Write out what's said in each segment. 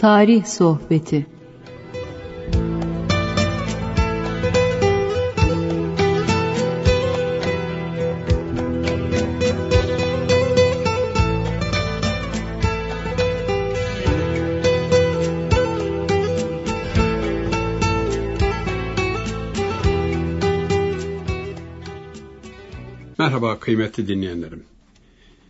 Tarih Sohbeti Merhaba kıymetli dinleyenlerim.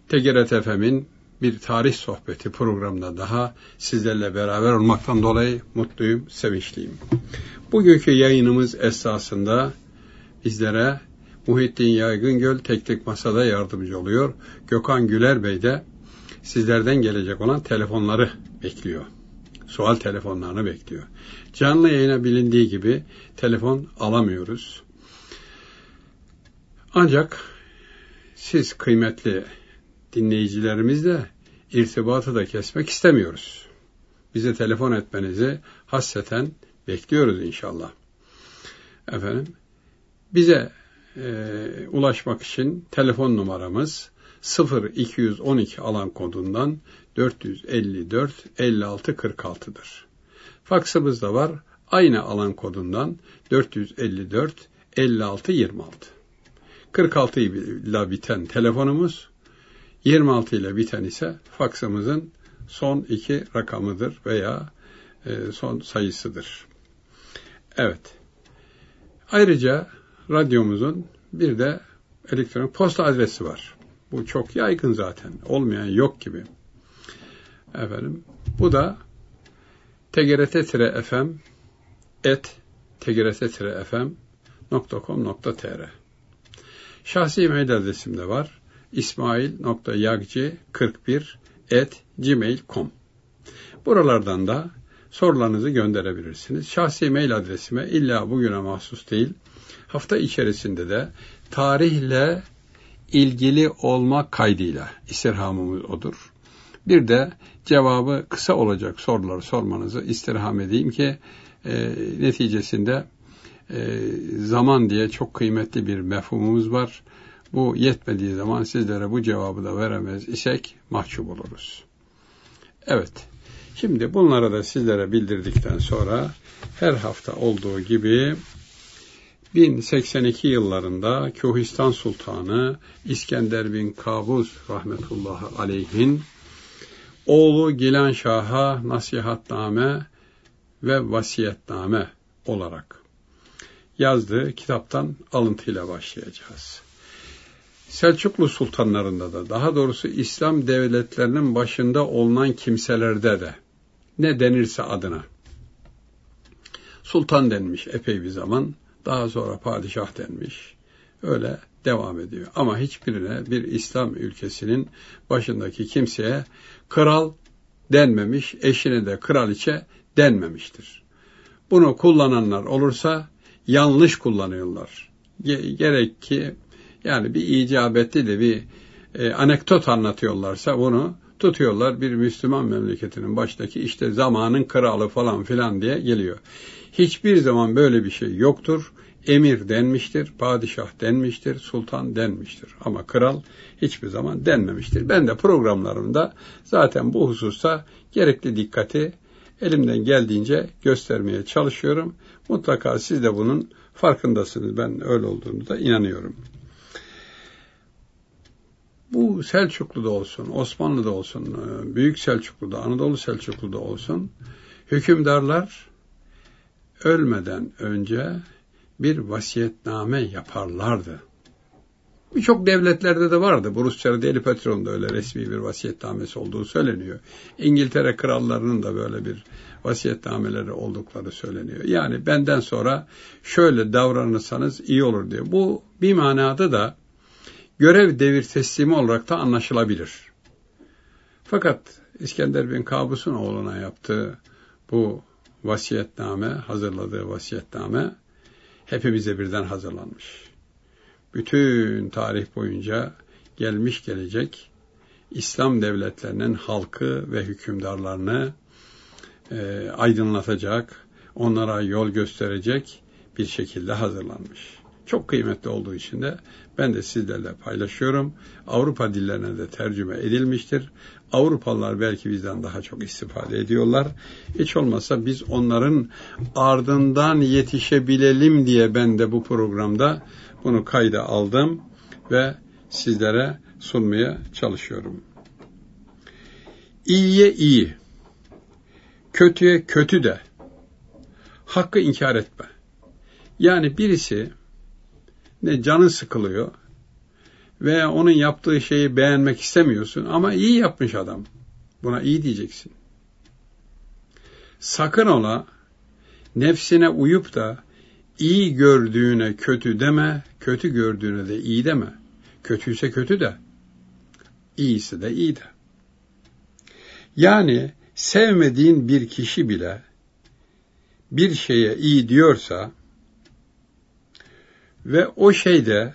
TGRT FM'in bir tarih sohbeti programında daha sizlerle beraber olmaktan dolayı mutluyum, sevinçliyim. Bugünkü yayınımız esasında bizlere Muhittin Yaygıngöl Teknik Masa'da yardımcı oluyor. Gökhan Güler Bey de sizlerden gelecek olan telefonları bekliyor. Sual telefonlarını bekliyor. Canlı yayına bilindiği gibi telefon alamıyoruz. Ancak siz kıymetli dinleyicilerimizle irtibatı da kesmek istemiyoruz. Bize telefon etmenizi hasseten bekliyoruz inşallah. Efendim, bize e, ulaşmak için telefon numaramız 0212 alan kodundan 454 56 46'dır. Faksımız da var. Aynı alan kodundan 454 56 26. 46 ile biten telefonumuz 26 ile biten ise faksımızın son iki rakamıdır veya e, son sayısıdır. Evet. Ayrıca radyomuzun bir de elektronik posta adresi var. Bu çok yaygın zaten. Olmayan yok gibi. Efendim, bu da tgrt-fm et tgrt-fm.com.tr Şahsi mail adresim de var. ismail.yagci41 at gmail.com Buralardan da sorularınızı gönderebilirsiniz. Şahsi mail adresime illa bugüne mahsus değil, hafta içerisinde de tarihle ilgili olma kaydıyla istirhamımız odur. Bir de cevabı kısa olacak soruları sormanızı istirham edeyim ki e, neticesinde e, zaman diye çok kıymetli bir mefhumumuz var. Bu yetmediği zaman sizlere bu cevabı da veremez isek mahcup oluruz. Evet, şimdi bunları da sizlere bildirdikten sonra her hafta olduğu gibi 1082 yıllarında Kühistan Sultanı İskender bin Kabus rahmetullahi aleyhin oğlu Gilan Şah'a nasihatname ve vasiyetname olarak yazdığı kitaptan alıntıyla başlayacağız. Selçuklu sultanlarında da daha doğrusu İslam devletlerinin başında olunan kimselerde de ne denirse adına sultan denmiş epey bir zaman daha sonra padişah denmiş öyle devam ediyor. Ama hiçbirine bir İslam ülkesinin başındaki kimseye kral denmemiş, eşine de kraliçe denmemiştir. Bunu kullananlar olursa yanlış kullanıyorlar. Gerek ki yani bir icabetli de bir e, anekdot anlatıyorlarsa bunu tutuyorlar bir Müslüman memleketinin baştaki işte zamanın kralı falan filan diye geliyor. Hiçbir zaman böyle bir şey yoktur. Emir denmiştir, padişah denmiştir, sultan denmiştir. Ama kral hiçbir zaman denmemiştir. Ben de programlarımda zaten bu hususta gerekli dikkati elimden geldiğince göstermeye çalışıyorum. Mutlaka siz de bunun farkındasınız. Ben öyle olduğunu da inanıyorum. Bu Selçuklu'da olsun, Osmanlı'da olsun, e, Büyük Selçuklu'da, Anadolu Selçuklu'da olsun, hükümdarlar ölmeden önce bir vasiyetname yaparlardı. Birçok devletlerde de vardı. Bu Rusya'da Deli Petron'da öyle resmi bir vasiyetnamesi olduğu söyleniyor. İngiltere krallarının da böyle bir vasiyetnameleri oldukları söyleniyor. Yani benden sonra şöyle davranırsanız iyi olur diyor. Bu bir manada da görev devir teslimi olarak da anlaşılabilir. Fakat İskender bin Kabus'un oğluna yaptığı bu vasiyetname, hazırladığı vasiyetname hepimize birden hazırlanmış. Bütün tarih boyunca gelmiş gelecek İslam devletlerinin halkı ve hükümdarlarını e, aydınlatacak, onlara yol gösterecek bir şekilde hazırlanmış. Çok kıymetli olduğu için de ben de sizlerle paylaşıyorum. Avrupa dillerine de tercüme edilmiştir. Avrupalılar belki bizden daha çok istifade ediyorlar. Hiç olmazsa biz onların ardından yetişebilelim diye ben de bu programda bunu kayda aldım ve sizlere sunmaya çalışıyorum. İyiye iyi, kötüye kötü de, hakkı inkar etme. Yani birisi canı sıkılıyor veya onun yaptığı şeyi beğenmek istemiyorsun ama iyi yapmış adam. Buna iyi diyeceksin. Sakın ola nefsine uyup da iyi gördüğüne kötü deme, kötü gördüğüne de iyi deme. Kötüyse kötü de, iyisi de iyi de. Yani sevmediğin bir kişi bile bir şeye iyi diyorsa ve o şeyde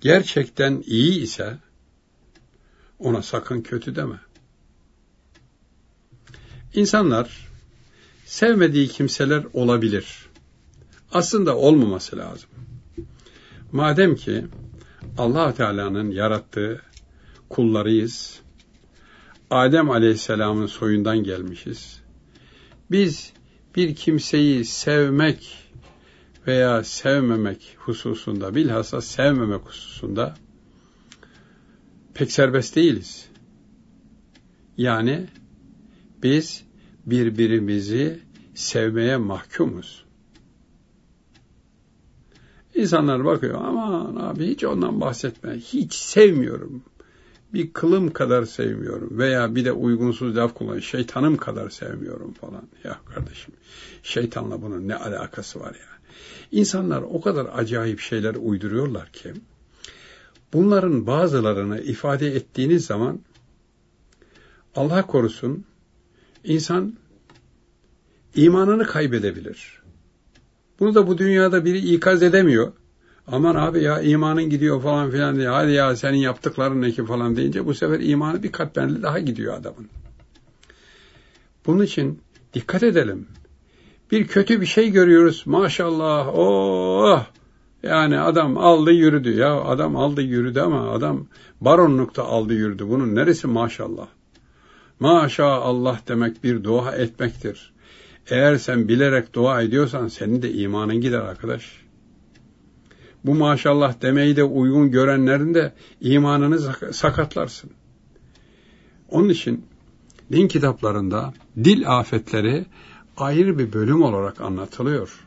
gerçekten iyi ise ona sakın kötü deme. İnsanlar sevmediği kimseler olabilir. Aslında olmaması lazım. Madem ki allah Teala'nın yarattığı kullarıyız, Adem Aleyhisselam'ın soyundan gelmişiz. Biz bir kimseyi sevmek veya sevmemek hususunda, bilhassa sevmemek hususunda pek serbest değiliz. Yani biz birbirimizi sevmeye mahkumuz. İnsanlar bakıyor aman abi hiç ondan bahsetme. Hiç sevmiyorum. Bir kılım kadar sevmiyorum. Veya bir de uygunsuz laf kullanıyor. Şeytanım kadar sevmiyorum falan. Ya kardeşim şeytanla bunun ne alakası var ya. İnsanlar o kadar acayip şeyler uyduruyorlar ki bunların bazılarını ifade ettiğiniz zaman Allah korusun insan imanını kaybedebilir. Bunu da bu dünyada biri ikaz edemiyor. Aman abi ya imanın gidiyor falan filan diye. Hadi ya senin yaptıkların ne ki falan deyince bu sefer imanı bir kat daha gidiyor adamın. Bunun için dikkat edelim. Bir kötü bir şey görüyoruz. Maşallah. Oh! Yani adam aldı yürüdü. Ya adam aldı yürüdü ama adam baronlukta aldı yürüdü. Bunun neresi maşallah? Maşallah demek bir dua etmektir. Eğer sen bilerek dua ediyorsan senin de imanın gider arkadaş. Bu maşallah demeyi de uygun görenlerin de imanını sakatlarsın. Onun için din kitaplarında dil afetleri ayrı bir bölüm olarak anlatılıyor.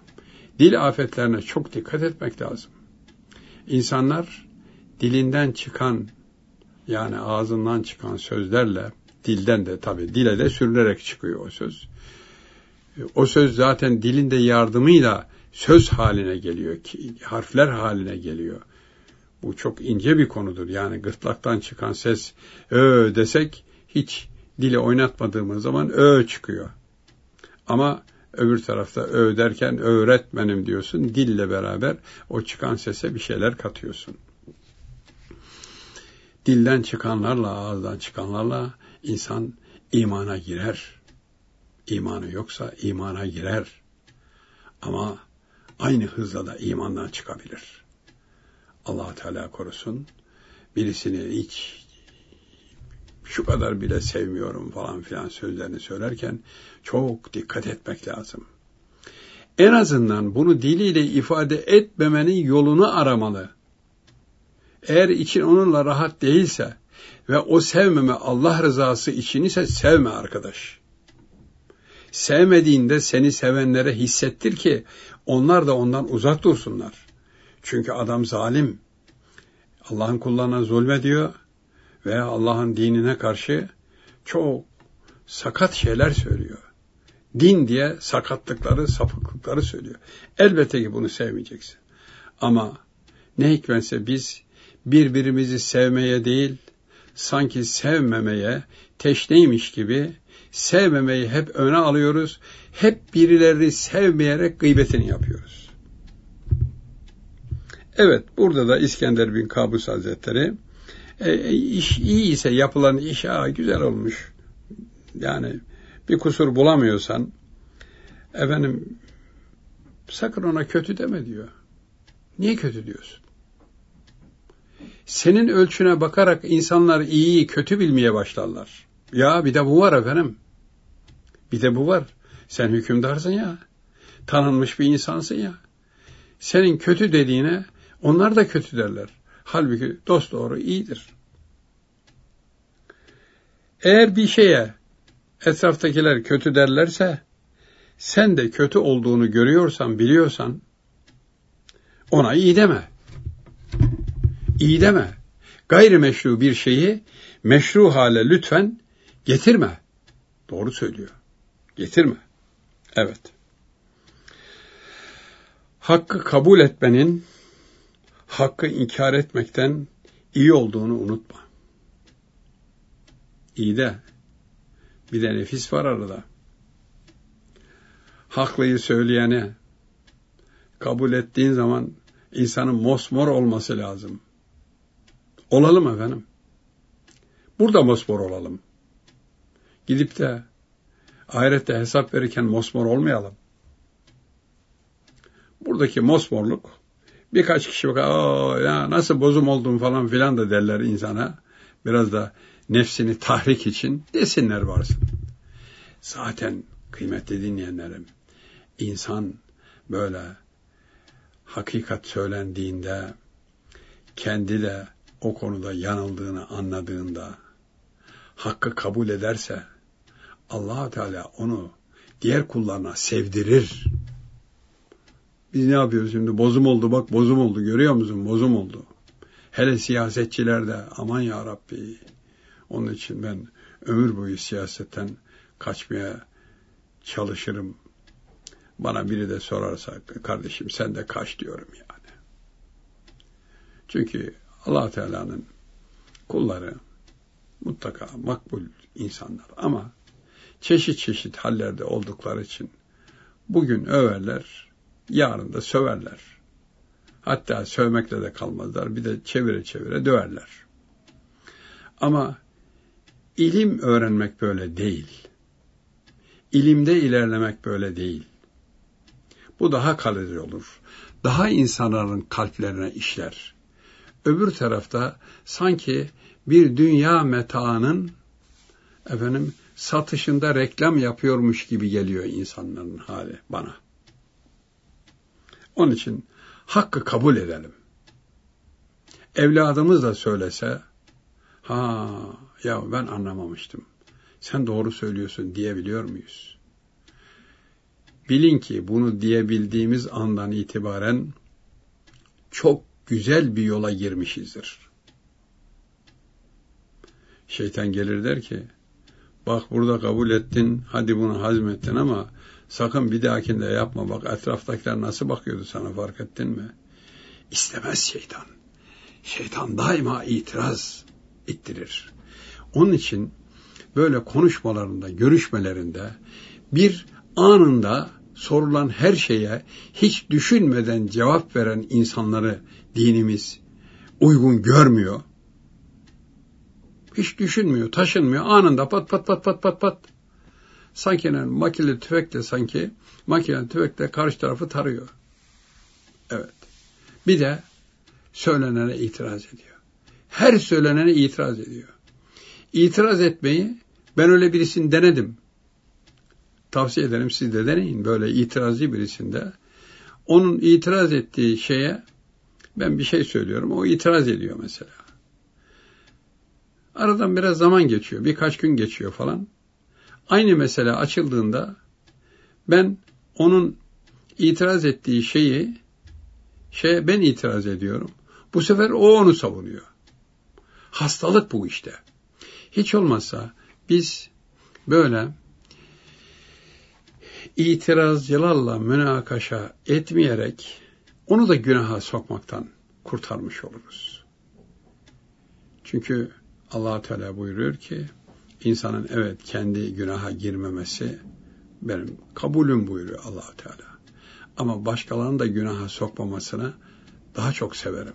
Dil afetlerine çok dikkat etmek lazım. İnsanlar dilinden çıkan yani ağzından çıkan sözlerle dilden de tabi dile de sürülerek çıkıyor o söz. O söz zaten dilinde yardımıyla söz haline geliyor, harfler haline geliyor. Bu çok ince bir konudur. Yani gırtlaktan çıkan ses ö desek hiç dili oynatmadığımız zaman ö çıkıyor. Ama öbür tarafta ö derken öğretmenim diyorsun. Dille beraber o çıkan sese bir şeyler katıyorsun. Dilden çıkanlarla, ağızdan çıkanlarla insan imana girer. İmanı yoksa imana girer. Ama aynı hızla da imandan çıkabilir. allah Teala korusun. Birisini hiç şu kadar bile sevmiyorum falan filan sözlerini söylerken çok dikkat etmek lazım. En azından bunu diliyle ifade etmemenin yolunu aramalı. Eğer için onunla rahat değilse ve o sevmeme Allah rızası için ise sevme arkadaş. Sevmediğinde seni sevenlere hissettir ki onlar da ondan uzak dursunlar. Çünkü adam zalim. Allah'ın kullarına zulmediyor veya Allah'ın dinine karşı çok sakat şeyler söylüyor. Din diye sakatlıkları, sapıklıkları söylüyor. Elbette ki bunu sevmeyeceksin. Ama ne hikmetse biz birbirimizi sevmeye değil, sanki sevmemeye teşneymiş gibi sevmemeyi hep öne alıyoruz. Hep birileri sevmeyerek gıybetini yapıyoruz. Evet, burada da İskender bin Kabus Hazretleri e, iş iyi ise yapılan iş ha, güzel olmuş. Yani bir kusur bulamıyorsan efendim sakın ona kötü deme diyor. Niye kötü diyorsun? Senin ölçüne bakarak insanlar iyiyi kötü bilmeye başlarlar. Ya bir de bu var efendim. Bir de bu var. Sen hükümdarsın ya. Tanınmış bir insansın ya. Senin kötü dediğine onlar da kötü derler. Halbuki dost doğru iyidir. Eğer bir şeye etraftakiler kötü derlerse sen de kötü olduğunu görüyorsan, biliyorsan ona iyi deme. İyi deme. Gayrimeşru bir şeyi meşru hale lütfen getirme. Doğru söylüyor. Getirme. Evet. Hakkı kabul etmenin hakkı inkar etmekten iyi olduğunu unutma. İyi de bir de nefis var arada. Haklıyı söyleyeni kabul ettiğin zaman insanın mosmor olması lazım. Olalım efendim. Burada mosmor olalım. Gidip de ahirette hesap verirken mosmor olmayalım. Buradaki mosmorluk birkaç kişi bakar, ya nasıl bozum oldum falan filan da derler insana. Biraz da nefsini tahrik için desinler varsın. Zaten kıymetli dinleyenlerim, insan böyle hakikat söylendiğinde, kendi de o konuda yanıldığını anladığında, hakkı kabul ederse, allah Teala onu diğer kullarına sevdirir. Biz ne yapıyoruz şimdi? Bozum oldu bak bozum oldu görüyor musun? Bozum oldu. Hele siyasetçilerde aman ya Rabbi. Onun için ben ömür boyu siyasetten kaçmaya çalışırım. Bana biri de sorarsa kardeşim sen de kaç diyorum yani. Çünkü allah Teala'nın kulları mutlaka makbul insanlar ama çeşit çeşit hallerde oldukları için bugün överler, yarın da söverler. Hatta sövmekle de kalmazlar, bir de çevire çevire döverler. Ama ilim öğrenmek böyle değil. İlimde ilerlemek böyle değil. Bu daha kalıcı olur. Daha insanların kalplerine işler. Öbür tarafta sanki bir dünya metaının efendim satışında reklam yapıyormuş gibi geliyor insanların hali bana. Onun için hakkı kabul edelim. Evladımız da söylese, ha ya ben anlamamıştım. Sen doğru söylüyorsun diyebiliyor muyuz? Bilin ki bunu diyebildiğimiz andan itibaren çok güzel bir yola girmişizdir. Şeytan gelir der ki, bak burada kabul ettin, hadi bunu hazmettin ama sakın bir dahakinde yapma. Bak etraftakiler nasıl bakıyordu sana fark ettin mi? İstemez şeytan. Şeytan daima itiraz ettirir. Onun için böyle konuşmalarında, görüşmelerinde bir anında sorulan her şeye hiç düşünmeden cevap veren insanları dinimiz uygun görmüyor. Hiç düşünmüyor, taşınmıyor. Anında pat pat pat pat pat pat. Sanki yani makine tüfekle sanki makine tüfekle karşı tarafı tarıyor. Evet. Bir de söylenene itiraz ediyor. Her söylenene itiraz ediyor. İtiraz etmeyi ben öyle birisini denedim. Tavsiye ederim siz de deneyin böyle itirazcı birisinde. Onun itiraz ettiği şeye ben bir şey söylüyorum. O itiraz ediyor mesela. Aradan biraz zaman geçiyor. Birkaç gün geçiyor falan. Aynı mesele açıldığında ben onun itiraz ettiği şeyi şey ben itiraz ediyorum. Bu sefer o onu savunuyor. Hastalık bu işte. Hiç olmazsa biz böyle itirazcılarla münakaşa etmeyerek onu da günaha sokmaktan kurtarmış oluruz. Çünkü allah Teala buyuruyor ki insanın evet kendi günaha girmemesi benim kabulüm buyuruyor allah Teala. Ama başkalarının da günaha sokmamasını daha çok severim.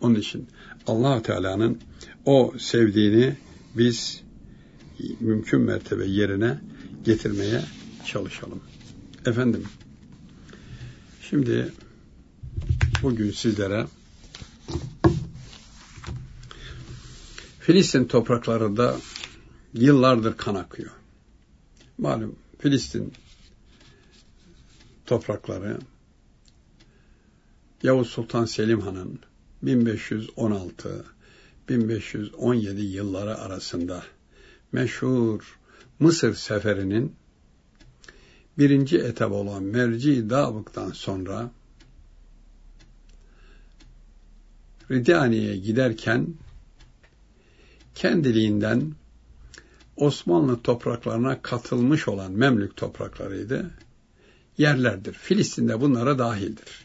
Onun için allah Teala'nın o sevdiğini biz mümkün mertebe yerine getirmeye çalışalım. Efendim, şimdi bugün sizlere Filistin topraklarında yıllardır kan akıyor. Malum Filistin toprakları Yavuz Sultan Selim Han'ın 1516-1517 yılları arasında meşhur Mısır seferinin birinci etap olan Merci Davuk'tan sonra Ridani'ye giderken kendiliğinden Osmanlı topraklarına katılmış olan Memlük topraklarıydı. Yerlerdir. Filistin'de bunlara dahildir.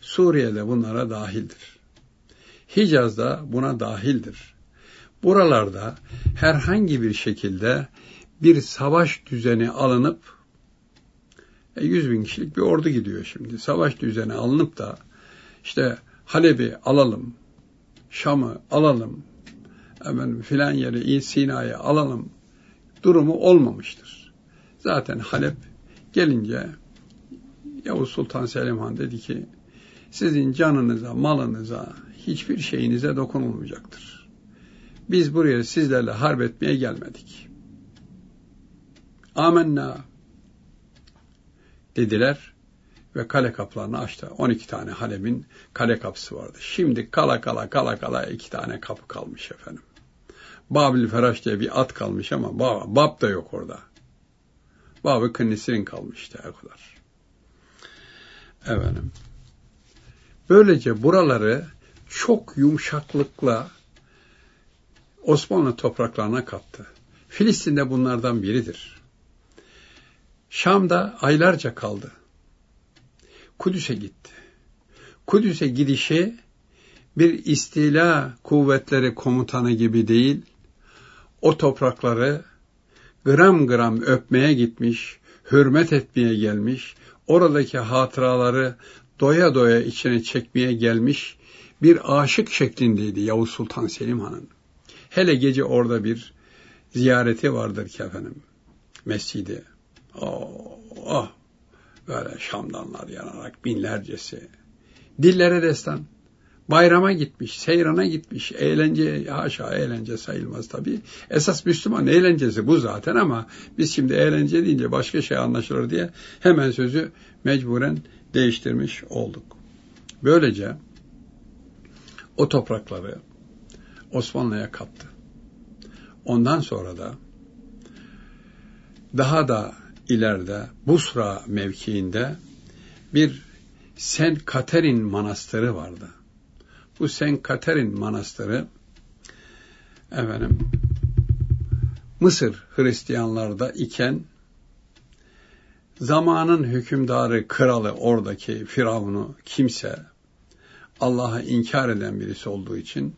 Suriye'de bunlara dahildir. Hicaz'da buna dahildir. Buralarda herhangi bir şekilde bir savaş düzeni alınıp e, 100 bin kişilik bir ordu gidiyor şimdi. Savaş düzeni alınıp da işte Halep'i alalım, Şam'ı alalım, efendim, filan yeri Sina'yı alalım durumu olmamıştır. Zaten Halep gelince Yavuz Sultan Selim Han dedi ki sizin canınıza, malınıza, hiçbir şeyinize dokunulmayacaktır. Biz buraya sizlerle harp etmeye gelmedik. Amenna dediler ve kale kapılarını açtı. 12 tane Halep'in kale kapısı vardı. Şimdi kala kala kala kala iki tane kapı kalmış efendim. Babil Feraş diye bir at kalmış ama bab, bab da yok orada. Babı Kınnisir'in kalmıştı o kadar. Efendim. Böylece buraları çok yumuşaklıkla Osmanlı topraklarına kattı. Filistin'de bunlardan biridir. Şam'da aylarca kaldı. Kudüs'e gitti. Kudüs'e gidişi bir istila kuvvetleri komutanı gibi değil, o toprakları gram gram öpmeye gitmiş, hürmet etmeye gelmiş, oradaki hatıraları doya doya içine çekmeye gelmiş bir aşık şeklindeydi Yavuz Sultan Selim Han'ın. Hele gece orada bir ziyareti vardır ki efendim, mescidi. Oh, oh, böyle şamdanlar yanarak binlercesi. Dillere destan. Bayrama gitmiş, seyrana gitmiş, eğlence, haşa eğlence sayılmaz tabii. Esas Müslüman eğlencesi bu zaten ama biz şimdi eğlence deyince başka şey anlaşılır diye hemen sözü mecburen değiştirmiş olduk. Böylece o toprakları Osmanlı'ya kattı. Ondan sonra da daha da ileride Busra mevkiinde bir Saint Katerin Manastırı vardı. Bu Saint Katerin Manastırı efendim Mısır Hristiyanlarda iken zamanın hükümdarı, kralı, oradaki firavunu kimse Allah'a inkar eden birisi olduğu için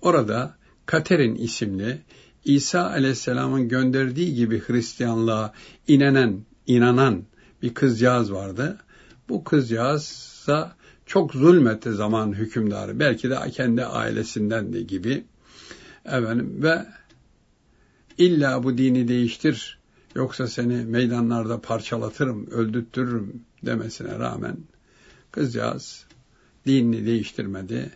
orada Katerin isimli İsa Aleyhisselam'ın gönderdiği gibi Hristiyanlığa inanan, inanan bir kızcağız vardı. Bu kızcağızsa çok zulmetti zaman hükümdarı. Belki de kendi ailesinden de gibi. Efendim, ve illa bu dini değiştir yoksa seni meydanlarda parçalatırım, öldürtürürüm demesine rağmen kızcağız dinini değiştirmedi.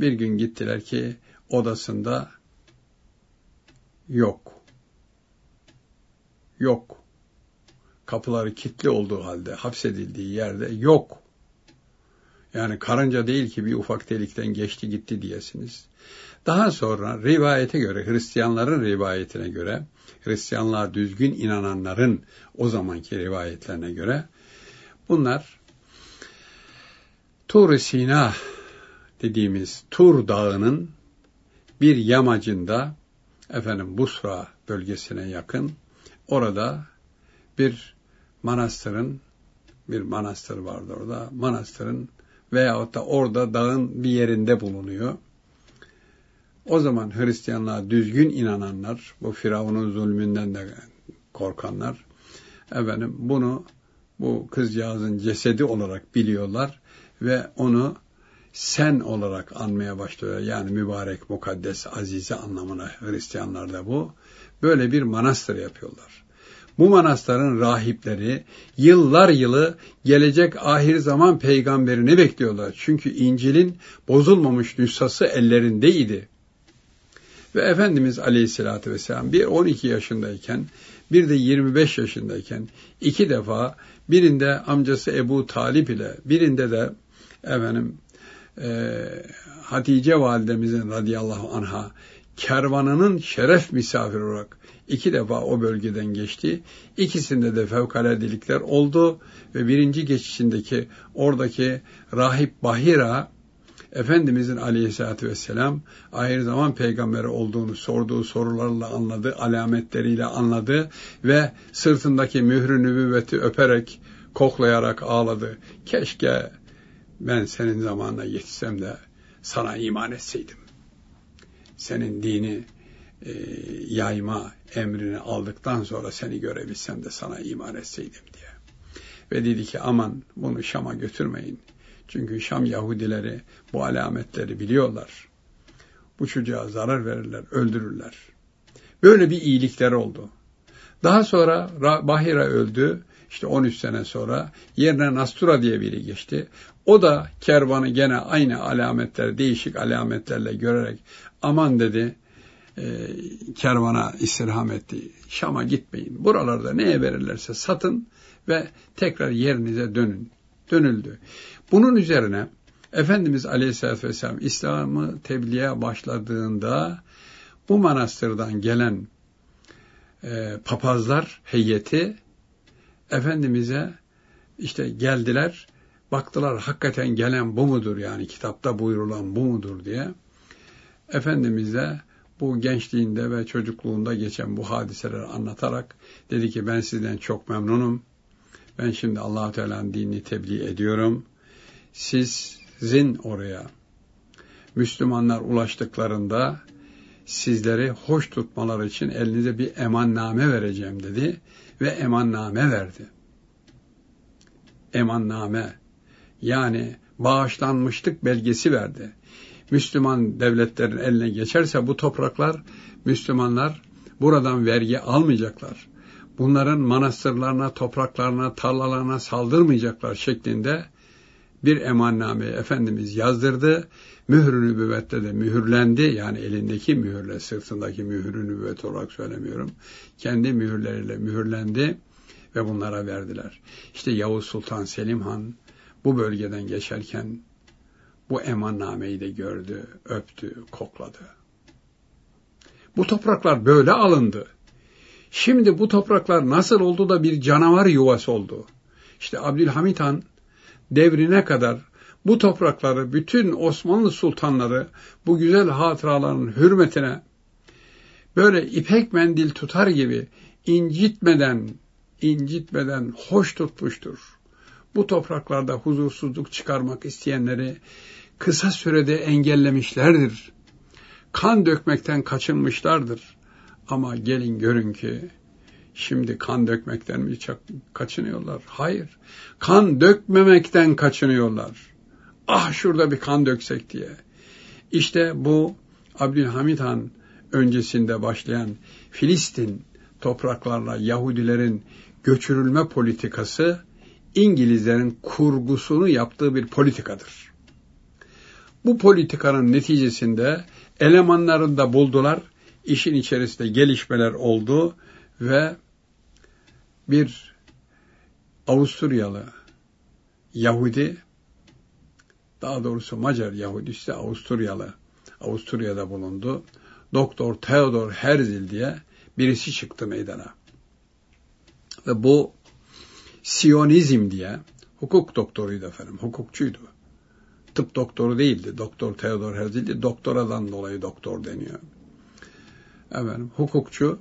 Bir gün gittiler ki odasında yok. Yok. Kapıları kilitli olduğu halde hapsedildiği yerde yok. Yani karınca değil ki bir ufak delikten geçti gitti diyesiniz. Daha sonra rivayete göre, Hristiyanların rivayetine göre, Hristiyanlığa düzgün inananların o zamanki rivayetlerine göre bunlar Tur-i Sina dediğimiz Tur Dağı'nın bir yamacında efendim Busra bölgesine yakın orada bir manastırın bir manastır vardı orada. Manastırın veyahut da orada dağın bir yerinde bulunuyor. O zaman Hristiyanlığa düzgün inananlar, bu Firavun'un zulmünden de korkanlar, efendim bunu bu kızcağızın cesedi olarak biliyorlar ve onu sen olarak anmaya başlıyor. Yani mübarek, mukaddes, azize anlamına Hristiyanlarda bu. Böyle bir manastır yapıyorlar. Bu manastırın rahipleri yıllar yılı gelecek ahir zaman peygamberini bekliyorlar. Çünkü İncil'in bozulmamış nüshası ellerindeydi. Ve Efendimiz Aleyhisselatü Vesselam bir 12 yaşındayken bir de 25 yaşındayken iki defa birinde amcası Ebu Talip ile birinde de efendim e, Hatice validemizin radıyallahu anha kervanının şeref misafir olarak iki defa o bölgeden geçti. İkisinde de fevkaladelikler oldu ve birinci geçişindeki oradaki rahip Bahira Efendimizin aleyhissalatü vesselam ahir zaman peygamberi olduğunu sorduğu sorularla anladı, alametleriyle anladı ve sırtındaki mührü nübüvveti öperek, koklayarak ağladı. Keşke ben senin zamanına yetişsem de sana iman etseydim. Senin dini e, yayma emrini aldıktan sonra seni görebilsem de sana iman etseydim diye. Ve dedi ki aman bunu Şam'a götürmeyin. Çünkü Şam Yahudileri bu alametleri biliyorlar. Bu çocuğa zarar verirler, öldürürler. Böyle bir iyilikler oldu. Daha sonra Bahira öldü. İşte 13 sene sonra yerine Nastura diye biri geçti. O da kervanı gene aynı alametler, değişik alametlerle görerek aman dedi e, kervana istirham etti. Şam'a gitmeyin. Buralarda neye verirlerse satın ve tekrar yerinize dönün. Dönüldü. Bunun üzerine Efendimiz Aleyhisselatü Vesselam İslam'ı tebliğe başladığında bu manastırdan gelen e, papazlar heyeti Efendimiz'e işte geldiler, baktılar hakikaten gelen bu mudur yani kitapta buyurulan bu mudur diye. Efendimiz'e bu gençliğinde ve çocukluğunda geçen bu hadiseleri anlatarak dedi ki ben sizden çok memnunum. Ben şimdi allah Teala'nın dinini tebliğ ediyorum. Sizin oraya Müslümanlar ulaştıklarında sizleri hoş tutmaları için elinize bir emanname vereceğim dedi ve emanname verdi. Emanname yani bağışlanmışlık belgesi verdi. Müslüman devletlerin eline geçerse bu topraklar Müslümanlar buradan vergi almayacaklar. Bunların manastırlarına, topraklarına, tarlalarına saldırmayacaklar şeklinde bir emanname Efendimiz yazdırdı. Mührü nübüvvette de mühürlendi. Yani elindeki mühürle, sırtındaki mührü nübüvvet olarak söylemiyorum. Kendi mühürleriyle mühürlendi ve bunlara verdiler. İşte Yavuz Sultan Selim Han bu bölgeden geçerken bu emannameyi de gördü, öptü, kokladı. Bu topraklar böyle alındı. Şimdi bu topraklar nasıl oldu da bir canavar yuvası oldu? İşte Abdülhamit Han devrine kadar bu toprakları bütün Osmanlı sultanları bu güzel hatıraların hürmetine böyle ipek mendil tutar gibi incitmeden, incitmeden hoş tutmuştur. Bu topraklarda huzursuzluk çıkarmak isteyenleri kısa sürede engellemişlerdir. Kan dökmekten kaçınmışlardır. Ama gelin görün ki Şimdi kan dökmekten mi kaçınıyorlar? Hayır. Kan dökmemekten kaçınıyorlar. Ah şurada bir kan döksek diye. İşte bu Abdülhamit Han öncesinde başlayan Filistin topraklarla Yahudilerin göçürülme politikası İngilizlerin kurgusunu yaptığı bir politikadır. Bu politikanın neticesinde elemanlarını da buldular. İşin içerisinde gelişmeler oldu ve bir Avusturyalı Yahudi, daha doğrusu Macar Yahudisi Avusturyalı, Avusturya'da bulundu. Doktor Theodor Herzl diye birisi çıktı meydana. Ve bu Siyonizm diye hukuk doktoruydu efendim, hukukçuydu. Tıp doktoru değildi. Doktor Theodor Herzl'di. Doktoradan dolayı doktor deniyor. Efendim, hukukçu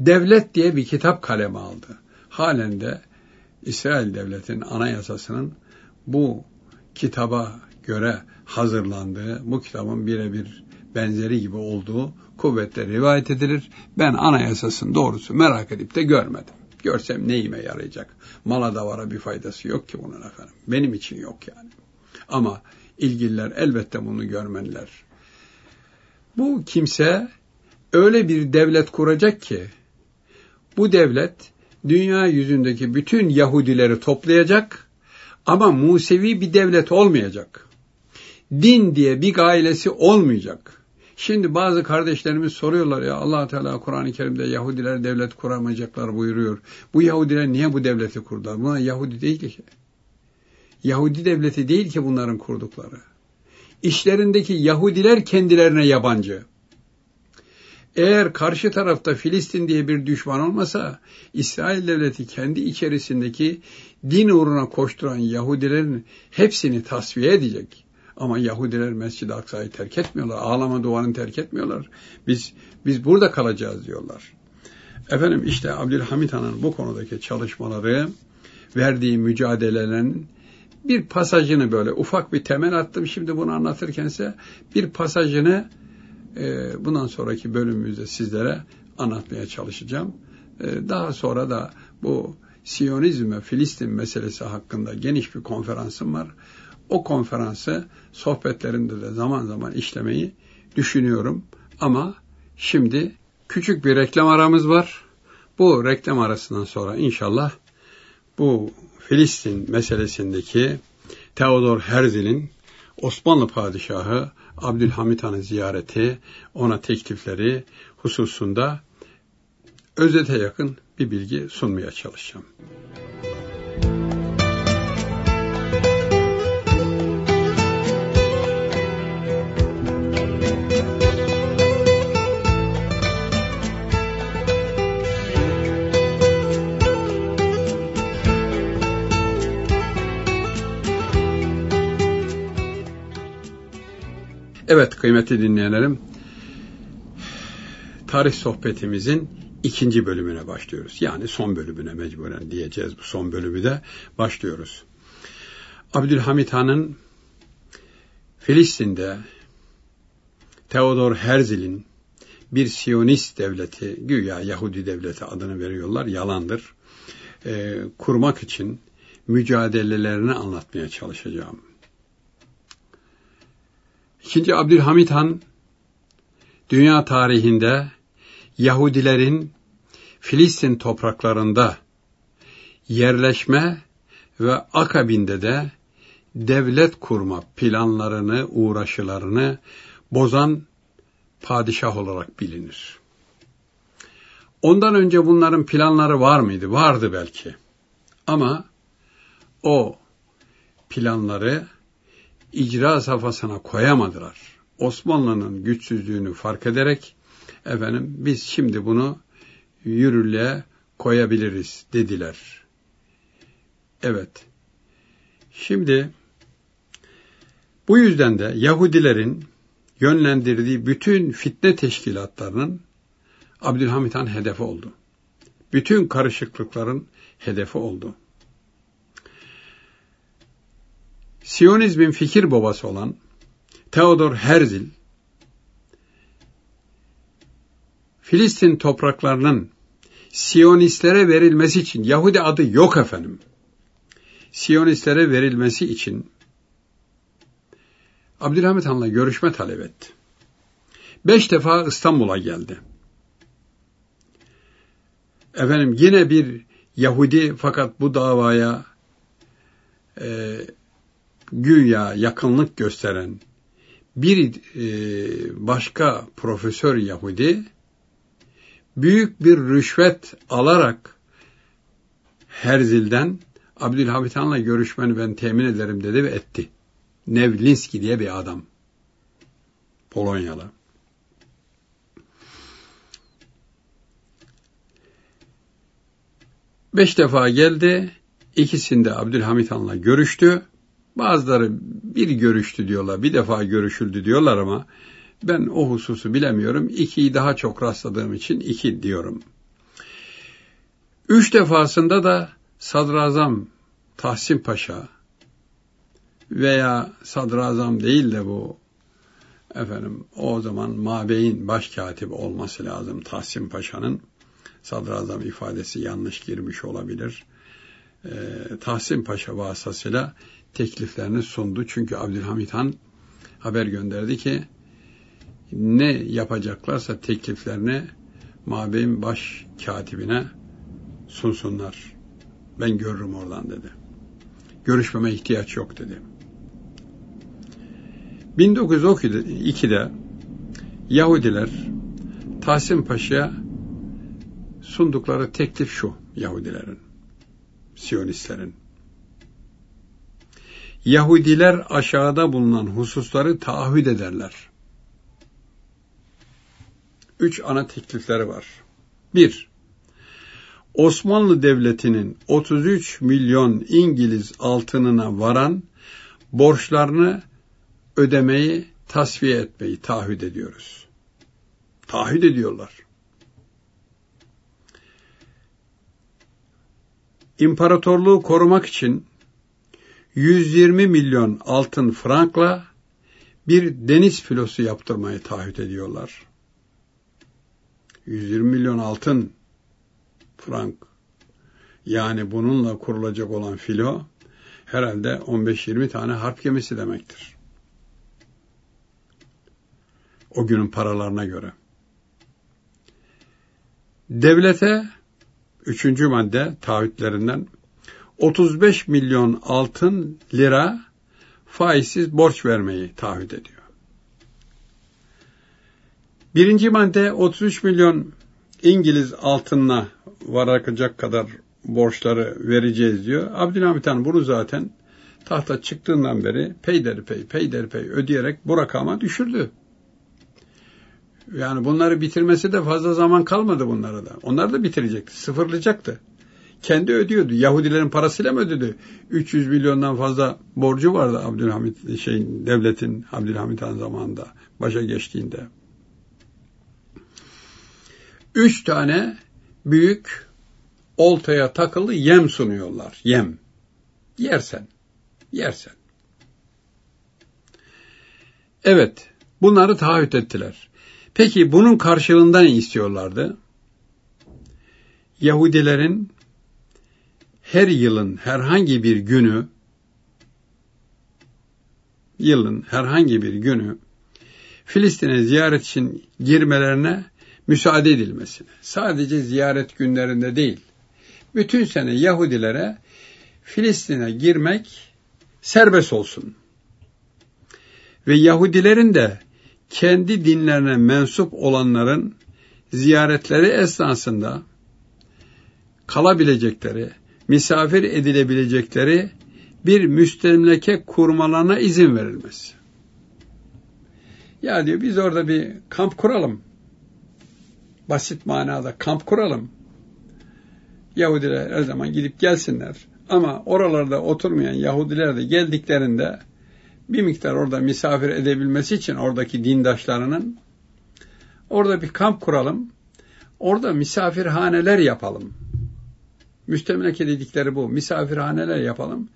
devlet diye bir kitap kaleme aldı. Halen de İsrail devletinin anayasasının bu kitaba göre hazırlandığı, bu kitabın birebir benzeri gibi olduğu kuvvetle rivayet edilir. Ben anayasasının doğrusu merak edip de görmedim. Görsem neyime yarayacak? Mala davara bir faydası yok ki bunun efendim. Benim için yok yani. Ama ilgililer elbette bunu görmeliler. Bu kimse öyle bir devlet kuracak ki bu devlet dünya yüzündeki bütün Yahudileri toplayacak ama Musevi bir devlet olmayacak. Din diye bir gailesi olmayacak. Şimdi bazı kardeşlerimiz soruyorlar ya allah Teala Kur'an-ı Kerim'de Yahudiler devlet kuramayacaklar buyuruyor. Bu Yahudiler niye bu devleti kurdular? Bunlar Yahudi değil ki. Yahudi devleti değil ki bunların kurdukları. İşlerindeki Yahudiler kendilerine yabancı. Eğer karşı tarafta Filistin diye bir düşman olmasa, İsrail devleti kendi içerisindeki din uğruna koşturan Yahudilerin hepsini tasfiye edecek. Ama Yahudiler Mescid-i Aksa'yı terk etmiyorlar. Ağlama duvarını terk etmiyorlar. Biz biz burada kalacağız diyorlar. Efendim işte Abdülhamit Han'ın bu konudaki çalışmaları, verdiği mücadelelerin bir pasajını böyle ufak bir temel attım. Şimdi bunu anlatırkense bir pasajını e, bundan sonraki bölümümüzde sizlere anlatmaya çalışacağım. E, daha sonra da bu Siyonizm ve Filistin meselesi hakkında geniş bir konferansım var. O konferansı sohbetlerinde de zaman zaman işlemeyi düşünüyorum. Ama şimdi küçük bir reklam aramız var. Bu reklam arasından sonra inşallah bu Filistin meselesindeki Theodor Herzl'in Osmanlı padişahı Abdülhamit Han'ı ziyareti, ona teklifleri hususunda özete yakın bir bilgi sunmaya çalışacağım. Evet kıymetli dinleyenlerim, tarih sohbetimizin ikinci bölümüne başlıyoruz. Yani son bölümüne mecburen diyeceğiz bu son bölümü de başlıyoruz. Abdülhamit Han'ın Filistin'de Theodor Herzl'in bir Siyonist devleti, güya Yahudi devleti adını veriyorlar, yalandır. E, kurmak için mücadelelerini anlatmaya çalışacağım. İkinci Abdülhamit Han, dünya tarihinde Yahudilerin Filistin topraklarında yerleşme ve akabinde de devlet kurma planlarını, uğraşılarını bozan padişah olarak bilinir. Ondan önce bunların planları var mıydı? Vardı belki. Ama o planları icra safhasına koyamadılar. Osmanlı'nın güçsüzlüğünü fark ederek efendim biz şimdi bunu yürürlüğe koyabiliriz dediler. Evet. Şimdi bu yüzden de Yahudilerin yönlendirdiği bütün fitne teşkilatlarının Abdülhamit Han hedefi oldu. Bütün karışıklıkların hedefi oldu. Siyonizmin fikir babası olan Theodor Herzl, Filistin topraklarının Siyonistlere verilmesi için, Yahudi adı yok efendim, Siyonistlere verilmesi için Abdülhamit Han'la görüşme talep etti. Beş defa İstanbul'a geldi. Efendim yine bir Yahudi fakat bu davaya e, güya yakınlık gösteren bir e, başka profesör Yahudi büyük bir rüşvet alarak Herzil'den Abdülhamit Han'la görüşmeni ben temin ederim dedi ve etti. Nevlinski diye bir adam. Polonyalı. Beş defa geldi. İkisinde Abdülhamit Han'la görüştü. Bazıları bir görüştü diyorlar, bir defa görüşüldü diyorlar ama ben o hususu bilemiyorum. İkiyi daha çok rastladığım için iki diyorum. Üç defasında da Sadrazam Tahsin Paşa veya Sadrazam değil de bu efendim o zaman Mabey'in başkatibi olması lazım Tahsin Paşa'nın Sadrazam ifadesi yanlış girmiş olabilir. Ee, Tahsin Paşa vasıtasıyla tekliflerini sundu. Çünkü Abdülhamit Han haber gönderdi ki ne yapacaklarsa tekliflerini Mabey'in baş katibine sunsunlar. Ben görürüm oradan dedi. Görüşmeme ihtiyaç yok dedi. 1902'de Yahudiler Tahsin Paşa'ya sundukları teklif şu Yahudilerin, Siyonistlerin. Yahudiler aşağıda bulunan hususları taahhüt ederler. Üç ana teklifleri var. Bir, Osmanlı Devleti'nin 33 milyon İngiliz altınına varan borçlarını ödemeyi tasfiye etmeyi taahhüt ediyoruz. Taahhüt ediyorlar. İmparatorluğu korumak için 120 milyon altın frankla bir deniz filosu yaptırmayı taahhüt ediyorlar. 120 milyon altın frank. Yani bununla kurulacak olan filo herhalde 15-20 tane harp gemisi demektir. O günün paralarına göre. Devlete üçüncü madde taahhütlerinden 35 milyon altın lira faizsiz borç vermeyi taahhüt ediyor. Birinci madde 33 milyon İngiliz altınla varacak kadar borçları vereceğiz diyor. Abdülhamit Han bunu zaten tahta çıktığından beri peyderpey peyderpey ödeyerek bu rakama düşürdü. Yani bunları bitirmesi de fazla zaman kalmadı bunlara da. Onlar da bitirecekti, sıfırlayacaktı. Kendi ödüyordu. Yahudilerin parasıyla mı ödedi? 300 milyondan fazla borcu vardı Abdülhamit şeyin devletin Abdülhamit Han zamanında başa geçtiğinde. Üç tane büyük oltaya takılı yem sunuyorlar. Yem. Yersen. Yersen. Evet. Bunları taahhüt ettiler. Peki bunun karşılığında ne istiyorlardı? Yahudilerin her yılın herhangi bir günü yılın herhangi bir günü Filistin'e ziyaret için girmelerine müsaade edilmesine. Sadece ziyaret günlerinde değil. Bütün sene Yahudilere Filistin'e girmek serbest olsun. Ve Yahudilerin de kendi dinlerine mensup olanların ziyaretleri esnasında kalabilecekleri, misafir edilebilecekleri bir müstemleke kurmalarına izin verilmesi. Ya diyor biz orada bir kamp kuralım. Basit manada kamp kuralım. Yahudiler her zaman gidip gelsinler. Ama oralarda oturmayan Yahudiler de geldiklerinde bir miktar orada misafir edebilmesi için oradaki dindaşlarının orada bir kamp kuralım. Orada misafirhaneler yapalım. Müstemleke dedikleri bu. Misafirhaneler yapalım.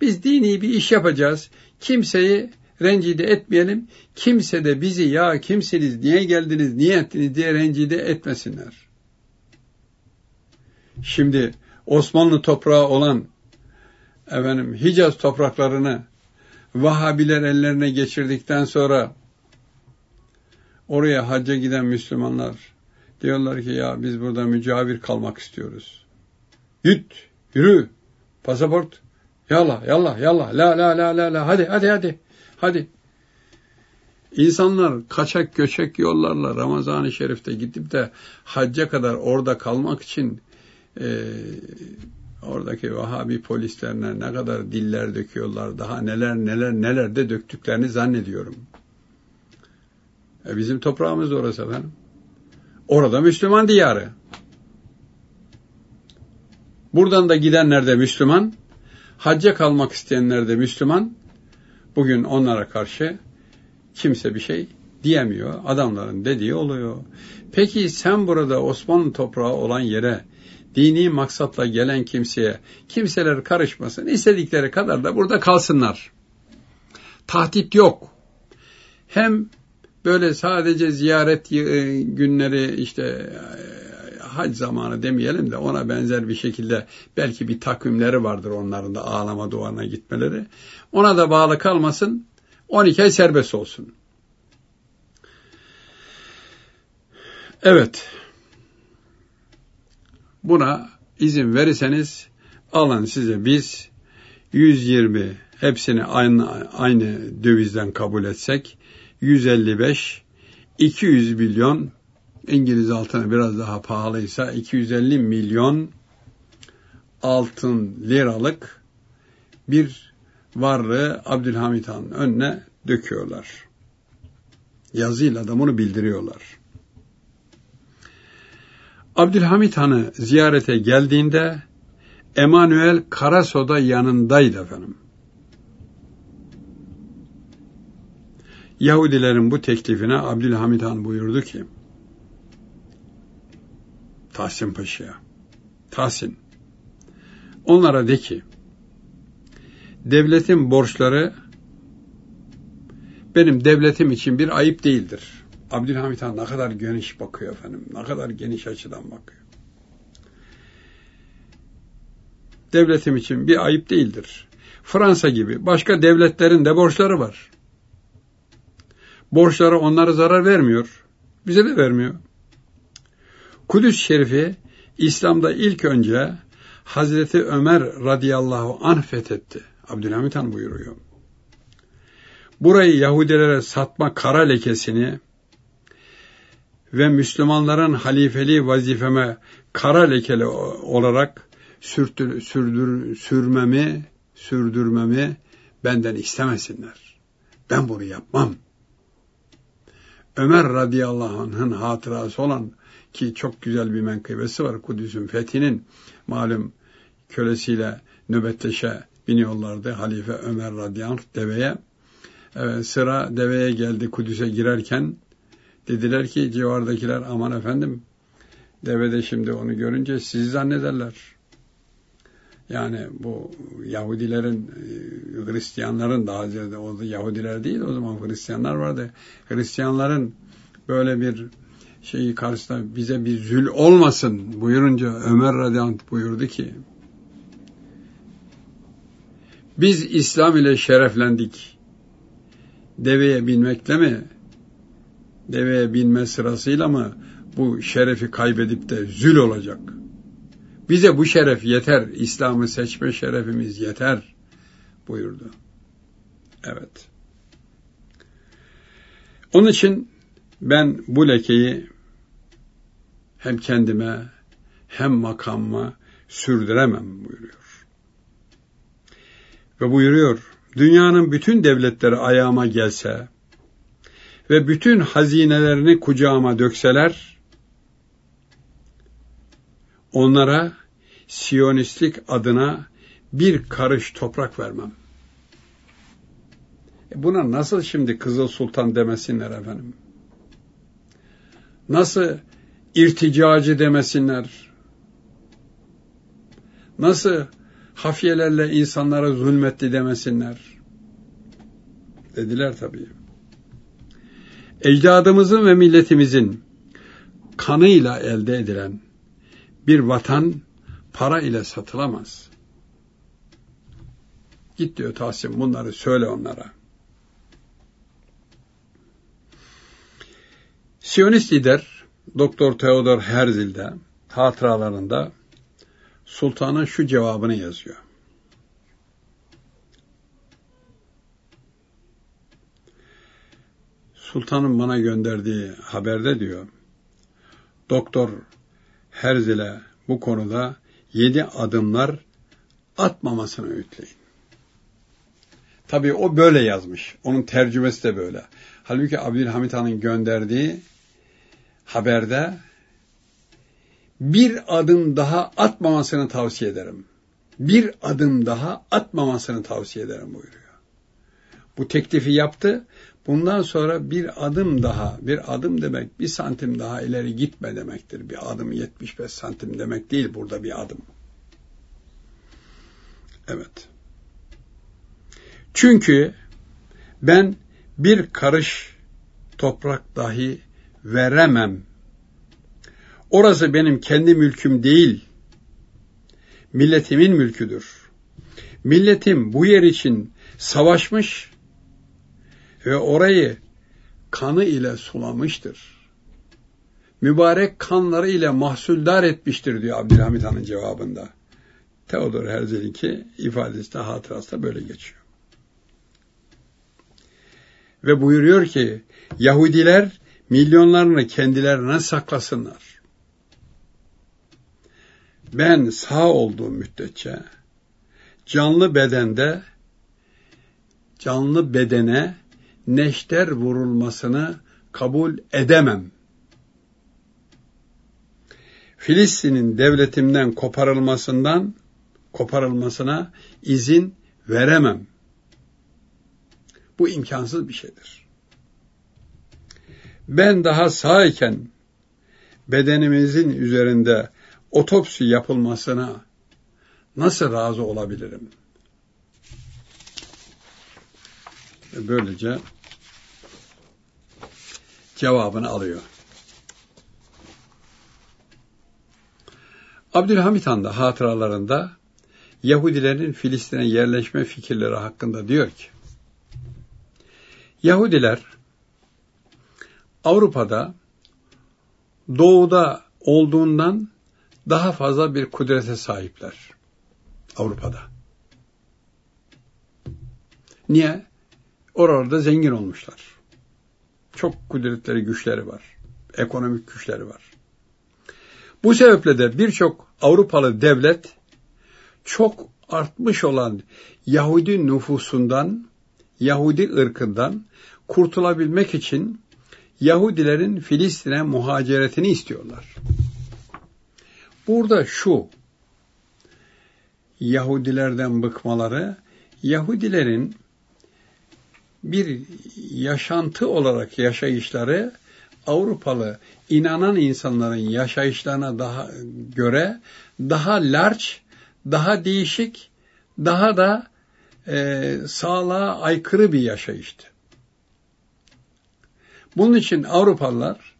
Biz dini bir iş yapacağız. Kimseyi rencide etmeyelim. Kimse de bizi ya kimsiniz, niye geldiniz, niye ettiniz diye rencide etmesinler. Şimdi Osmanlı toprağı olan efendim Hicaz topraklarını Vahabiler ellerine geçirdikten sonra oraya hacca giden Müslümanlar diyorlar ki ya biz burada mücavir kalmak istiyoruz. Git, yürü, pasaport, yallah, yallah, yallah, la, la, la, la, la, hadi, hadi, hadi, hadi. İnsanlar kaçak göçek yollarla Ramazan-ı Şerif'te gidip de hacca kadar orada kalmak için e, oradaki Vahabi polislerine ne kadar diller döküyorlar, daha neler neler neler de döktüklerini zannediyorum. E bizim toprağımız orası efendim. Orada Müslüman diyarı. Buradan da gidenler de Müslüman, hacca kalmak isteyenler de Müslüman. Bugün onlara karşı kimse bir şey diyemiyor. Adamların dediği oluyor. Peki sen burada Osmanlı toprağı olan yere dini maksatla gelen kimseye kimseler karışmasın. istedikleri kadar da burada kalsınlar. Tahdit yok. Hem böyle sadece ziyaret e, günleri işte e, hac zamanı demeyelim de ona benzer bir şekilde belki bir takvimleri vardır onların da ağlama duvarına gitmeleri. Ona da bağlı kalmasın. 12 ay serbest olsun. Evet. Buna izin verirseniz alın size biz 120 hepsini aynı, aynı dövizden kabul etsek 155 200 milyon İngiliz altını biraz daha pahalıysa 250 milyon altın liralık bir varlığı Abdülhamit Han'ın önüne döküyorlar. Yazıyla da bunu bildiriyorlar. Abdülhamit Han'ı ziyarete geldiğinde Emanuel Karaso'da yanındaydı efendim. Yahudilerin bu teklifine Abdülhamit Han buyurdu ki, Tahsin Paşa'ya, Tahsin, onlara de ki, devletin borçları benim devletim için bir ayıp değildir. Abdülhamit Han ne kadar geniş bakıyor efendim, ne kadar geniş açıdan bakıyor. Devletim için bir ayıp değildir. Fransa gibi başka devletlerin de borçları var. Borçları onlara zarar vermiyor. Bize de vermiyor. Kudüs Şerifi İslam'da ilk önce Hazreti Ömer radıyallahu anh fethetti. Abdülhamit Han buyuruyor. Burayı Yahudilere satma kara lekesini ve Müslümanların halifeliği vazifeme kara lekeli olarak sürtür, sürdür, sürmemi, sürdürmemi benden istemesinler. Ben bunu yapmam. Ömer radıyallahu anh'ın hatırası olan ki çok güzel bir menkıbesi var Kudüs'ün fethinin malum kölesiyle nöbetleşe biniyorlardı Halife Ömer anh deveye. Evet, sıra deveye geldi Kudüs'e girerken dediler ki civardakiler aman efendim deve de şimdi onu görünce sizi zannederler. Yani bu Yahudilerin, e, Hristiyanların daha ziyade o Yahudiler değil o zaman Hristiyanlar vardı. Hristiyanların böyle bir şeyi karşısında bize bir zül olmasın buyurunca Ömer radıyallahu buyurdu ki biz İslam ile şereflendik. Deveye binmekle mi? Deveye binme sırasıyla mı bu şerefi kaybedip de zül olacak?'' Bize bu şeref yeter. İslam'ı seçme şerefimiz yeter buyurdu. Evet. Onun için ben bu lekeyi hem kendime hem makamıma sürdüremem buyuruyor. Ve buyuruyor, dünyanın bütün devletleri ayağıma gelse ve bütün hazinelerini kucağıma dökseler, onlara Siyonistlik adına bir karış toprak vermem. E buna nasıl şimdi Kızıl Sultan demesinler efendim? Nasıl irticacı demesinler? Nasıl hafiyelerle insanlara zulmetti demesinler? Dediler tabii. Ecdadımızın ve milletimizin kanıyla elde edilen bir vatan para ile satılamaz. Git diyor Tahsin bunları söyle onlara. Siyonist lider Doktor Theodor Herzl de hatıralarında sultanın şu cevabını yazıyor. Sultanın bana gönderdiği haberde diyor, Doktor Herzl'e bu konuda yedi adımlar atmamasını öğütleyin. Tabii o böyle yazmış. Onun tercümesi de böyle. Halbuki Abdülhamit Han'ın gönderdiği haberde bir adım daha atmamasını tavsiye ederim. Bir adım daha atmamasını tavsiye ederim buyuruyor. Bu teklifi yaptı. Bundan sonra bir adım daha, bir adım demek bir santim daha ileri gitme demektir. Bir adım 75 santim demek değil burada bir adım. Evet. Çünkü ben bir karış toprak dahi veremem. Orası benim kendi mülküm değil, milletimin mülküdür. Milletim bu yer için savaşmış ve orayı kanı ile sulamıştır. mübarek kanları ile mahsuldar etmiştir diyor Abdülhamit Han'ın cevabında. Theodor Herzl'inki ifadesi de hatırası da böyle geçiyor. Ve buyuruyor ki Yahudiler milyonlarını kendilerine saklasınlar. Ben sağ olduğum müddetçe canlı bedende canlı bedene neşter vurulmasını kabul edemem. Filistin'in devletimden koparılmasından koparılmasına izin veremem. Bu imkansız bir şeydir. Ben daha sağ iken bedenimizin üzerinde otopsi yapılmasına nasıl razı olabilirim? Böylece cevabını alıyor. Abdülhamit Han da hatıralarında Yahudilerin Filistin'e yerleşme fikirleri hakkında diyor ki, Yahudiler Avrupa'da doğuda olduğundan daha fazla bir kudrete sahipler. Avrupa'da. Niye? Orada zengin olmuşlar. Çok kudretleri, güçleri var. Ekonomik güçleri var. Bu sebeple de birçok Avrupalı devlet çok artmış olan Yahudi nüfusundan, Yahudi ırkından kurtulabilmek için Yahudilerin Filistin'e muhaceretini istiyorlar. Burada şu, Yahudilerden bıkmaları, Yahudilerin bir yaşantı olarak yaşayışları Avrupalı inanan insanların yaşayışlarına daha göre daha large, daha değişik, daha da e, sağlığa aykırı bir yaşayıştı. Bunun için Avrupalılar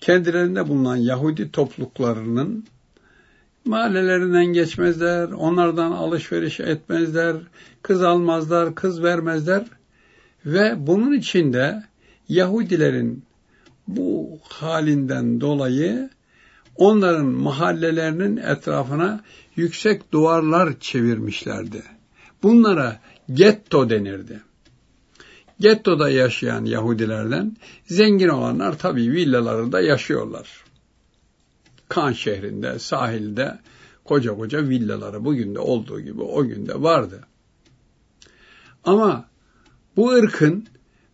kendilerinde bulunan Yahudi topluluklarının mahallelerinden geçmezler, onlardan alışveriş etmezler, kız almazlar, kız vermezler ve bunun içinde Yahudilerin bu halinden dolayı onların mahallelerinin etrafına yüksek duvarlar çevirmişlerdi. Bunlara getto denirdi. Gettoda yaşayan Yahudilerden zengin olanlar tabii villalarında yaşıyorlar. Kan şehrinde, sahilde koca koca villaları bugün de olduğu gibi o günde vardı. Ama bu ırkın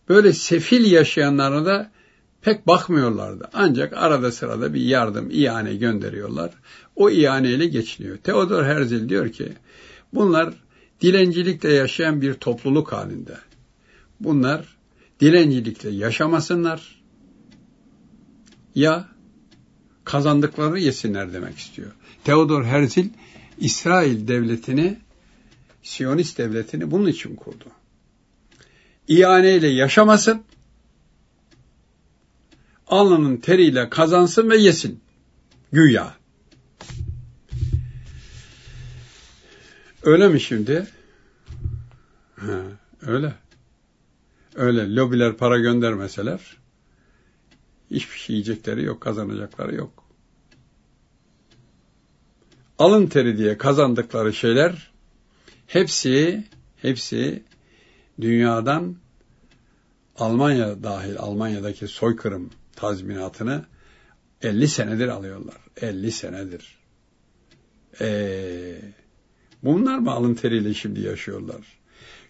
böyle sefil yaşayanlarına da pek bakmıyorlardı. Ancak arada sırada bir yardım, ihane gönderiyorlar. O ihaneyle geçiniyor. Theodor Herzl diyor ki, bunlar dilencilikle yaşayan bir topluluk halinde. Bunlar dilencilikle yaşamasınlar ya kazandıkları yesinler demek istiyor. Theodor Herzl İsrail devletini, Siyonist devletini bunun için kurdu. İhaneyle yaşamasın, alnının teriyle kazansın ve yesin. Güya. Öyle mi şimdi? Ha, öyle. Öyle lobiler para göndermeseler hiçbir şey yiyecekleri yok, kazanacakları yok. Alın teri diye kazandıkları şeyler hepsi hepsi dünyadan Almanya dahil Almanya'daki soykırım tazminatını 50 senedir alıyorlar. 50 senedir. Ee, bunlar mı alın teriyle şimdi yaşıyorlar?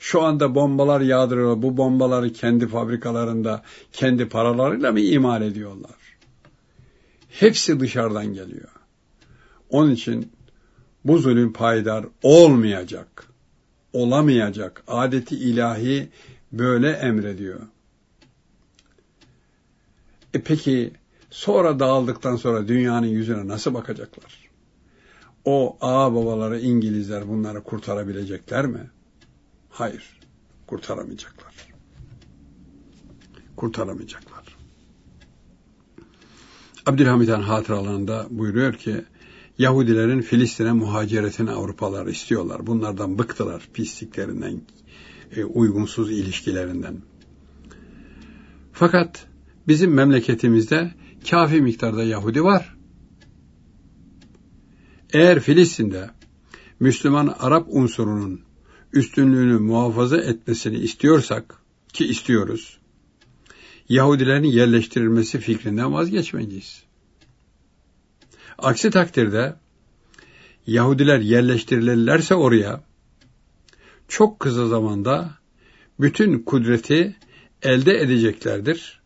Şu anda bombalar yağdırıyorlar. Bu bombaları kendi fabrikalarında kendi paralarıyla mı imal ediyorlar? Hepsi dışarıdan geliyor. Onun için bu zulüm payidar olmayacak. Olamayacak. Adeti ilahi böyle emrediyor. E peki sonra dağıldıktan sonra dünyanın yüzüne nasıl bakacaklar? O ağa babaları İngilizler bunları kurtarabilecekler mi? Hayır, kurtaramayacaklar. Kurtaramayacaklar. Abdülhamid Han hatıralarında buyuruyor ki, Yahudilerin Filistin'e muhaciretini Avrupalılar istiyorlar. Bunlardan bıktılar pisliklerinden, e, uygunsuz ilişkilerinden. Fakat bizim memleketimizde kafi miktarda Yahudi var. Eğer Filistin'de Müslüman Arap unsurunun üstünlüğünü muhafaza etmesini istiyorsak ki istiyoruz, Yahudilerin yerleştirilmesi fikrinden vazgeçmeliyiz. Aksi takdirde Yahudiler yerleştirilirlerse oraya çok kısa zamanda bütün kudreti elde edeceklerdir.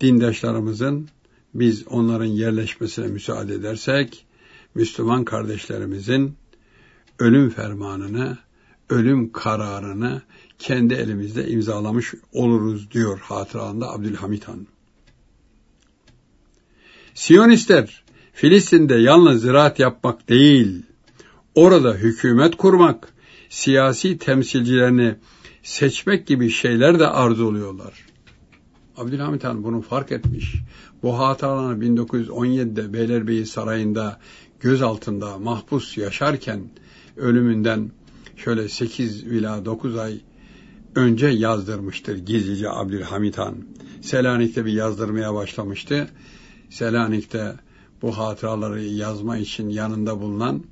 Dindaşlarımızın biz onların yerleşmesine müsaade edersek Müslüman kardeşlerimizin ölüm fermanını, ölüm kararını kendi elimizde imzalamış oluruz diyor hatıranda Abdülhamit Han. Siyonistler Filistin'de yalnız ziraat yapmak değil, orada hükümet kurmak, siyasi temsilcilerini seçmek gibi şeyler de arzuluyorlar. Abdülhamit Han bunu fark etmiş. Bu hatıralarını 1917'de Beylerbeyi Sarayı'nda göz altında mahpus yaşarken ölümünden şöyle 8 ila 9 ay önce yazdırmıştır gizlice Abdülhamit Han. Selanik'te bir yazdırmaya başlamıştı. Selanik'te bu hatıraları yazma için yanında bulunan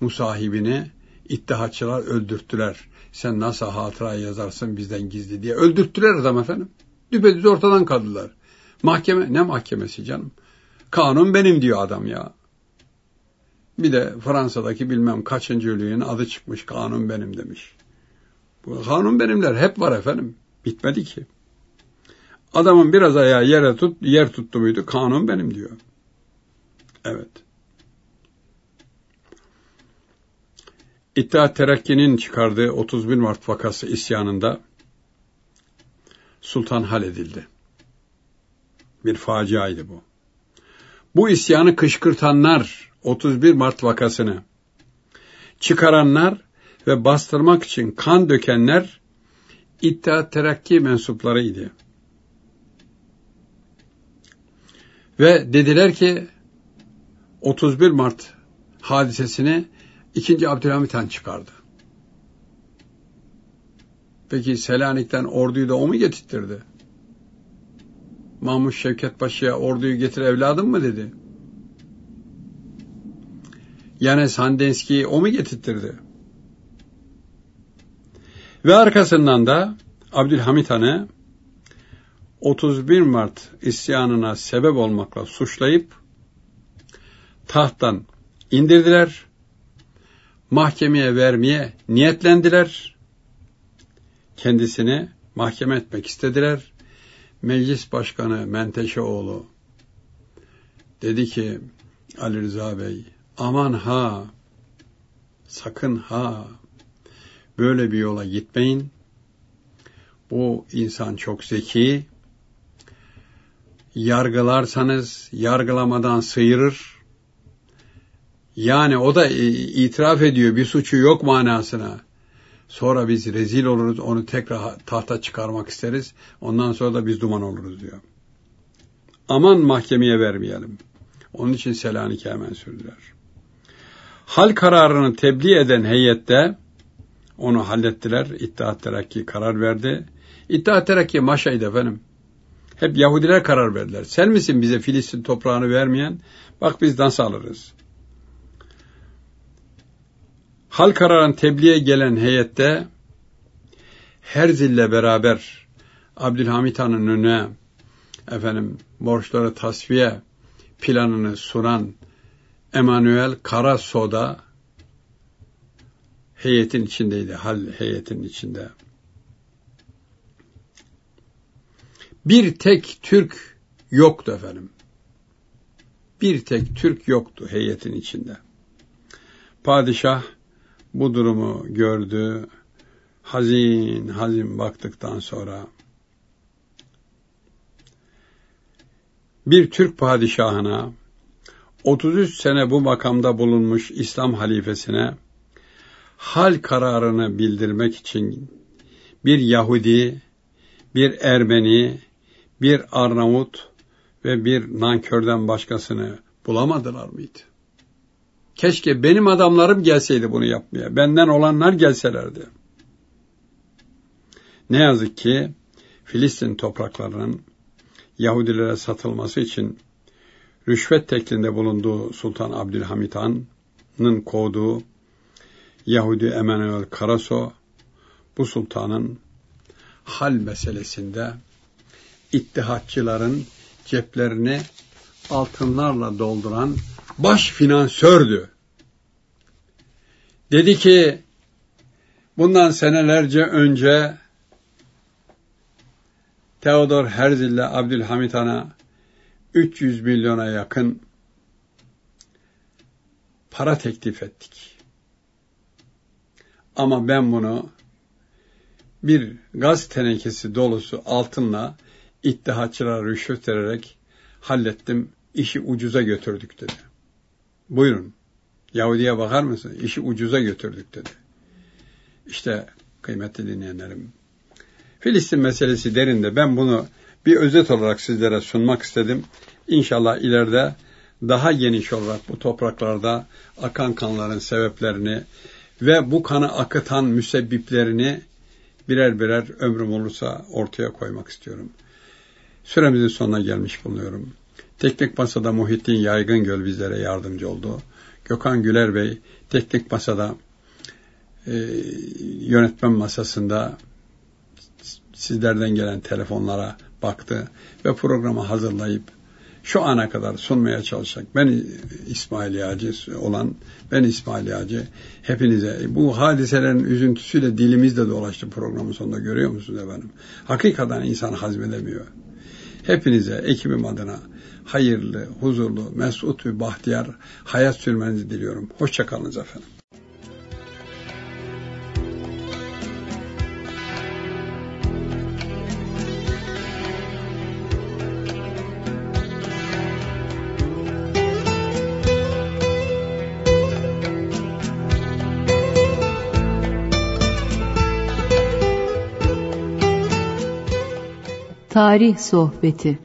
musahibini İttihatçılar öldürttüler. Sen nasıl hatıra yazarsın bizden gizli diye. Öldürttüler adam efendim. Düpedüz ortadan kaldılar. Mahkeme, ne mahkemesi canım? Kanun benim diyor adam ya. Bir de Fransa'daki bilmem kaçıncı ülüğün adı çıkmış kanun benim demiş. Bu kanun benimler hep var efendim. Bitmedi ki. Adamın biraz ayağı yere tut, yer tuttu muydu kanun benim diyor. Evet. İttihat Terakki'nin çıkardığı 31 Mart vakası isyanında Sultan hal edildi. Bir faciaydı bu. Bu isyanı kışkırtanlar 31 Mart vakasını çıkaranlar ve bastırmak için kan dökenler İttihat Terakki mensuplarıydı. Ve dediler ki 31 Mart hadisesini 2. Abdülhamit Han çıkardı. Peki Selanik'ten orduyu da o mu getirtirdi? Mahmut Şevket Paşa'ya orduyu getir evladım mı dedi. Yani Sandenski'yi o mu getirtirdi? Ve arkasından da Abdülhamit Han'ı 31 Mart isyanına sebep olmakla suçlayıp tahttan indirdiler mahkemeye vermeye niyetlendiler. Kendisini mahkeme etmek istediler. Meclis Başkanı Menteşeoğlu dedi ki Ali Rıza Bey aman ha sakın ha böyle bir yola gitmeyin. Bu insan çok zeki. Yargılarsanız yargılamadan sıyırır yani o da itiraf ediyor bir suçu yok manasına. Sonra biz rezil oluruz, onu tekrar tahta çıkarmak isteriz. Ondan sonra da biz duman oluruz diyor. Aman mahkemeye vermeyelim. Onun için Selanik'e hemen sürdüler. Hal kararını tebliğ eden heyette onu hallettiler. İttihat Terakki karar verdi. İttihat Terakki maşaydı efendim. Hep Yahudiler karar verdiler. Sen misin bize Filistin toprağını vermeyen? Bak biz nasıl alırız? Hal kararın tebliğe gelen heyette Herzil'le beraber Abdülhamit Han'ın önüne efendim borçları tasfiye planını sunan Emanuel Karasoda heyetin içindeydi, hal heyetin içinde. Bir tek Türk yoktu efendim. Bir tek Türk yoktu heyetin içinde. Padişah bu durumu gördü. Hazin hazin baktıktan sonra bir Türk padişahına 33 sene bu makamda bulunmuş İslam halifesine hal kararını bildirmek için bir Yahudi, bir Ermeni, bir Arnavut ve bir nankörden başkasını bulamadılar mıydı? Keşke benim adamlarım gelseydi bunu yapmaya. Benden olanlar gelselerdi. Ne yazık ki Filistin topraklarının Yahudilere satılması için rüşvet teklinde bulunduğu Sultan Abdülhamit Han'ın kovduğu Yahudi Emanuel Karaso bu sultanın hal meselesinde ittihatçıların ceplerini altınlarla dolduran baş finansördü. Dedi ki bundan senelerce önce Theodor Herzl ile Abdülhamit Han'a 300 milyona yakın para teklif ettik. Ama ben bunu bir gaz tenekesi dolusu altınla ittihatçılara rüşvet vererek hallettim, işi ucuza götürdük dedi. Buyurun, Yahudi'ye bakar mısın? İşi ucuza götürdük dedi. İşte kıymetli dinleyenlerim, Filistin meselesi derinde ben bunu bir özet olarak sizlere sunmak istedim. İnşallah ileride daha geniş olarak bu topraklarda akan kanların sebeplerini ve bu kanı akıtan müsebbiplerini birer birer ömrüm olursa ortaya koymak istiyorum. Süremizin sonuna gelmiş bulunuyorum. Teknik Masada Muhittin Yaygıngöl bizlere yardımcı oldu. Gökhan Güler Bey Teknik Masada e, yönetmen masasında sizlerden gelen telefonlara baktı ve programı hazırlayıp şu ana kadar sunmaya çalışacak. Ben İsmail Yağcı olan, ben İsmail Yağcı hepinize bu hadiselerin üzüntüsüyle dilimizde dolaştı programın sonunda görüyor musunuz efendim? Hakikaten insan hazmedemiyor. Hepinize ekibim adına hayırlı, huzurlu, mesut ve bahtiyar hayat sürmenizi diliyorum. Hoşçakalınız efendim. Tarih Sohbeti